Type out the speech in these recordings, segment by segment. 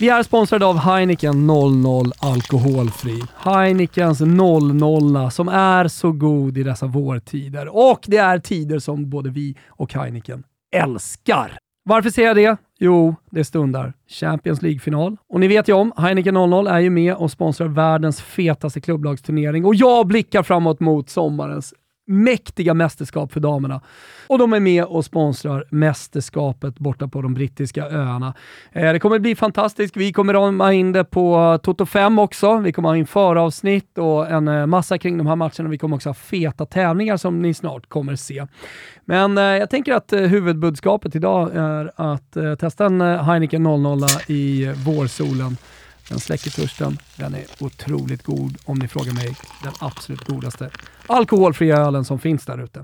Vi är sponsrade av Heineken 00 Alkoholfri. Heinekens 00 som är så god i dessa vårtider. Och det är tider som både vi och Heineken älskar. Varför säger jag det? Jo, det stundar Champions League-final. Och ni vet ju om, Heineken 00 är ju med och sponsrar världens fetaste klubblagsturnering och jag blickar framåt mot sommarens mäktiga mästerskap för damerna. Och de är med och sponsrar mästerskapet borta på de brittiska öarna. Eh, det kommer bli fantastiskt. Vi kommer ha in det på Toto 5 också. Vi kommer ha in föravsnitt och en eh, massa kring de här matcherna. Vi kommer också ha feta tävlingar som ni snart kommer se. Men eh, jag tänker att eh, huvudbudskapet idag är att eh, testa en eh, Heineken 00 i vårsolen. Den släcker törsten. Den är otroligt god, om ni frågar mig. Den absolut godaste alkoholfria ölen som finns där ute.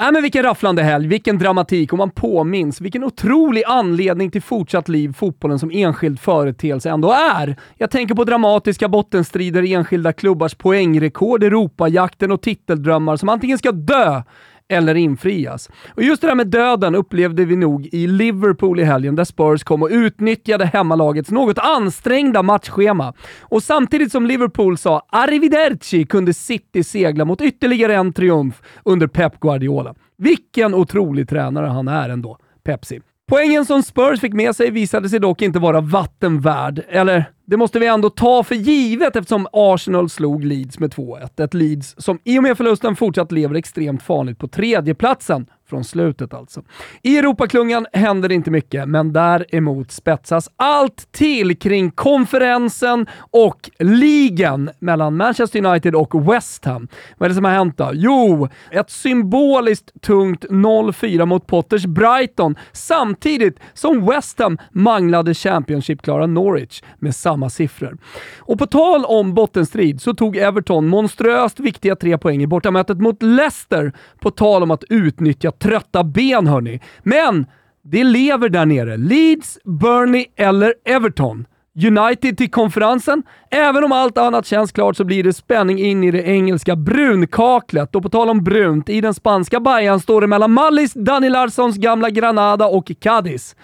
Äh, men vilken rafflande helg, vilken dramatik och man påminns vilken otrolig anledning till fortsatt liv fotbollen som enskild företeelse ändå är. Jag tänker på dramatiska bottenstrider, enskilda klubbars poängrekord, Europajakten och titeldrömmar som antingen ska dö eller infrias. Och just det där med döden upplevde vi nog i Liverpool i helgen, där Spurs kom och utnyttjade hemmalagets något ansträngda matchschema. Och samtidigt som Liverpool sa “Arrivederci” kunde City segla mot ytterligare en triumf under Pep Guardiola. Vilken otrolig tränare han är ändå, Pepsi. Poängen som Spurs fick med sig visade sig dock inte vara vatten värd, eller det måste vi ändå ta för givet eftersom Arsenal slog Leeds med 2-1. Ett Leeds som i och med förlusten fortsatt lever extremt farligt på tredjeplatsen från slutet alltså. I Europaklungan händer det inte mycket, men däremot spetsas allt till kring konferensen och ligan mellan Manchester United och West Ham. Vad är det som har hänt då? Jo, ett symboliskt tungt 0-4 mot Potters Brighton samtidigt som West Ham manglade Championship-klara Norwich med samma siffror. Och på tal om bottenstrid så tog Everton monströst viktiga tre poäng i bortamötet mot Leicester på tal om att utnyttja trötta ben hörni. Men det lever där nere. Leeds, Burnley eller Everton. United till konferensen. Även om allt annat känns klart så blir det spänning in i det engelska brunkaklet. Och på tal om brunt, i den spanska Bayern står det mellan Mallis, Dani Larssons gamla Granada och Cadiz.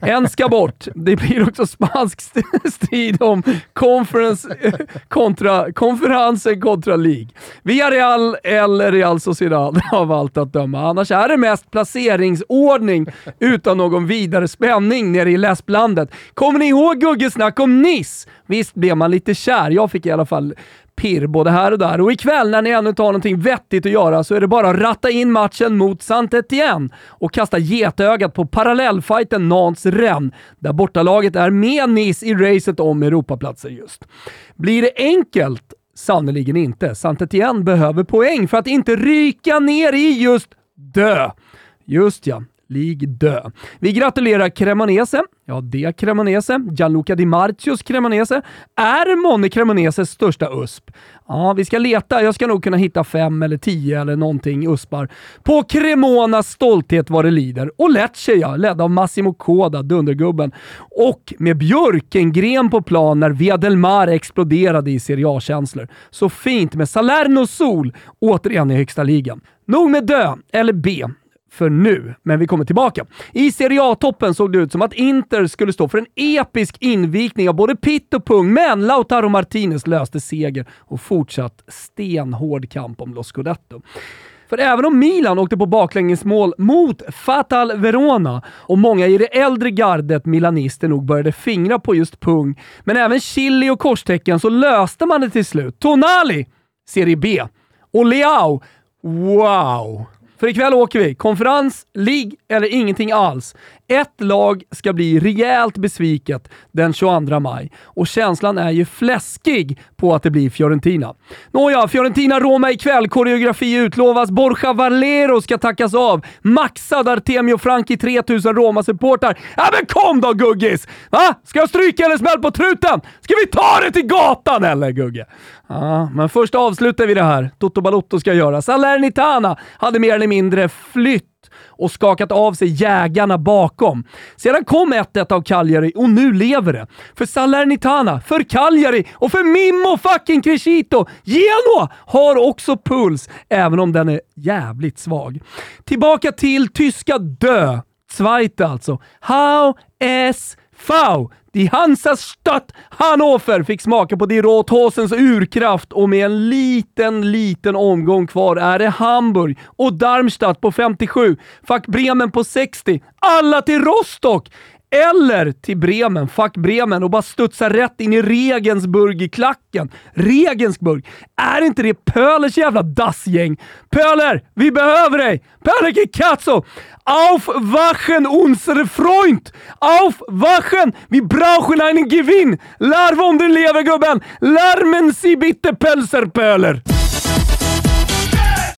En ska bort. Det blir också spansk strid om conference kontra, konferensen kontra League. Villarreal eller Real Sociedad av allt att döma. Annars är det mest placeringsordning utan någon vidare spänning nere i läsplandet. Kommer ni ihåg Guggesnack bakom Nice? Visst blev man lite kär. Jag fick i alla fall pirr både här och där. Och ikväll när ni ännu inte har någonting vettigt att göra så är det bara att ratta in matchen mot Saint-Étienne och kasta getögat på parallellfighten Nantes-Rennes, där bortalaget är med Nice i racet om Europaplatser just. Blir det enkelt? Sannerligen inte. Saint-Étienne behöver poäng för att inte ryka ner i just dö. Just ja, League dö. Vi gratulerar Cremonese, ja det Cremonese, Gianluca Di Marcios Cremonese, är månne Cremoneses största USP. Ja, vi ska leta. Jag ska nog kunna hitta fem eller tio eller någonting USPar. På Cremonas stolthet vad det lider. Och Lecce ja, ledd av Massimo Coda, dundergubben. Och med Björkengren på plan när Via del Mar exploderade i Serie A-känslor. Så fint med Salerno Sol återigen i högsta ligan. Nog med dö, eller B för nu, men vi kommer tillbaka. I Serie A-toppen såg det ut som att Inter skulle stå för en episk invikning av både pitt och pung, men Lautaro Martinez löste seger och fortsatt stenhård kamp om Los Scudetto. För även om Milan åkte på baklängesmål mot Fatal Verona och många i det äldre gardet milanister nog började fingra på just pung, men även chili och korstecken så löste man det till slut. Tonali, Serie B. Och Leao, wow! För ikväll åker vi. Konferens, League eller ingenting alls. Ett lag ska bli rejält besviket den 22 maj och känslan är ju fläskig på att det blir Fiorentina. Nåja, Fiorentina-Roma ikväll. Koreografi utlovas. Borja Valero ska tackas av. Maxad Artemio Franki 3000 Roma-supportar. Ja men kom då Guggis! Va? Ska jag stryka eller smäll på truten? Ska vi ta det till gatan eller Gugge? Ja, men först avslutar vi det här. Toto Balotto ska göra. Salernitana hade mer eller mindre flytt och skakat av sig jägarna bakom. Sedan kom 1-1 av Cagliari och nu lever det. För Salernitana, för Cagliari och för Mimmo fucking Crescito. Genoa har också puls, även om den är jävligt svag. Tillbaka till tyska dö. Zweite alltså. How es FAU, Die Hansastadt Hannover! Fick smaka på Die Rothosens urkraft och med en liten, liten omgång kvar är det Hamburg och Darmstadt på 57, Fack Bremen på 60, alla till Rostock! Eller till Bremen, fuck Bremen och bara studsa rätt in i Regensburg i klacken. Regensburg, är inte det Pölers jävla dassgäng? Pöler, vi behöver dig! Pöler Katzo! Aufwachen unsere Freund! Auf Wachen! Vi brauchen einen Gewinn! Larv om um du lever gubben! Larmen sie bitte Pölserpöler!